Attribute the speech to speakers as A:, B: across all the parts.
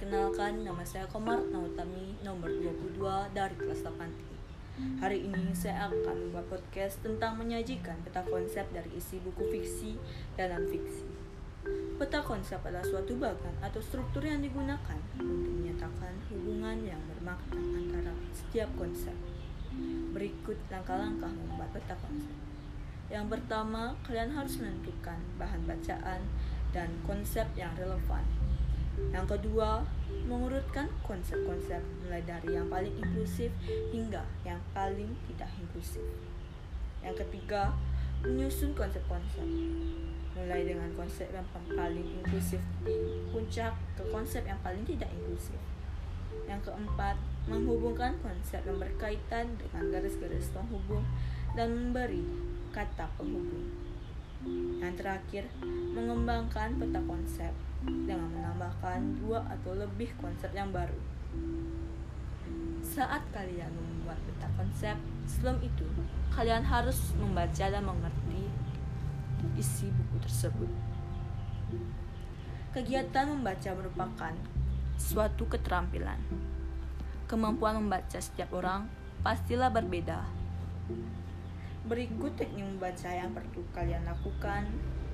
A: Perkenalkan, nama saya Komar Nautami, nomor 22 dari kelas 8 Hari ini saya akan membuat podcast tentang menyajikan peta konsep dari isi buku fiksi dan non-fiksi. Peta konsep adalah suatu bagan atau struktur yang digunakan untuk menyatakan hubungan yang bermakna antara setiap konsep. Berikut langkah-langkah membuat peta konsep. Yang pertama, kalian harus menentukan bahan bacaan dan konsep yang relevan yang kedua, mengurutkan konsep-konsep mulai dari yang paling inklusif hingga yang paling tidak inklusif. Yang ketiga, menyusun konsep-konsep mulai dengan konsep yang paling inklusif di puncak ke konsep yang paling tidak inklusif. Yang keempat, menghubungkan konsep yang berkaitan dengan garis-garis penghubung dan memberi kata penghubung. Yang terakhir, mengembangkan peta konsep dengan menambahkan dua atau lebih konsep yang baru. Saat kalian membuat peta konsep, sebelum itu kalian harus membaca dan mengerti isi buku tersebut. Kegiatan membaca merupakan suatu keterampilan. Kemampuan membaca setiap orang pastilah berbeda. Berikut teknik membaca yang perlu kalian lakukan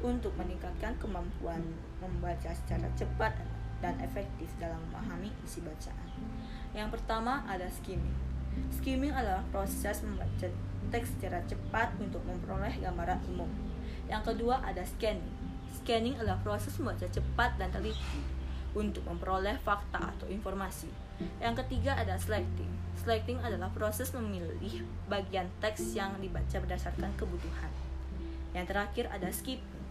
A: untuk meningkatkan kemampuan membaca secara cepat dan efektif dalam memahami isi bacaan. Yang pertama ada skimming. Skimming adalah proses membaca teks secara cepat untuk memperoleh gambaran umum. Yang kedua ada scanning. Scanning adalah proses membaca cepat dan teliti untuk memperoleh fakta atau informasi. Yang ketiga ada selecting. Selecting adalah proses memilih bagian teks yang dibaca berdasarkan kebutuhan. Yang terakhir ada skipping.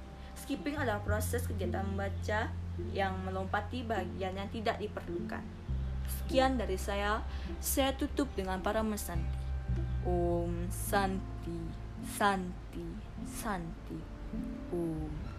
A: Skipping adalah proses kegiatan membaca yang melompati bagian yang tidak diperlukan. Sekian dari saya. Saya tutup dengan para mesanti. Om Santi, Santi, Santi. Om.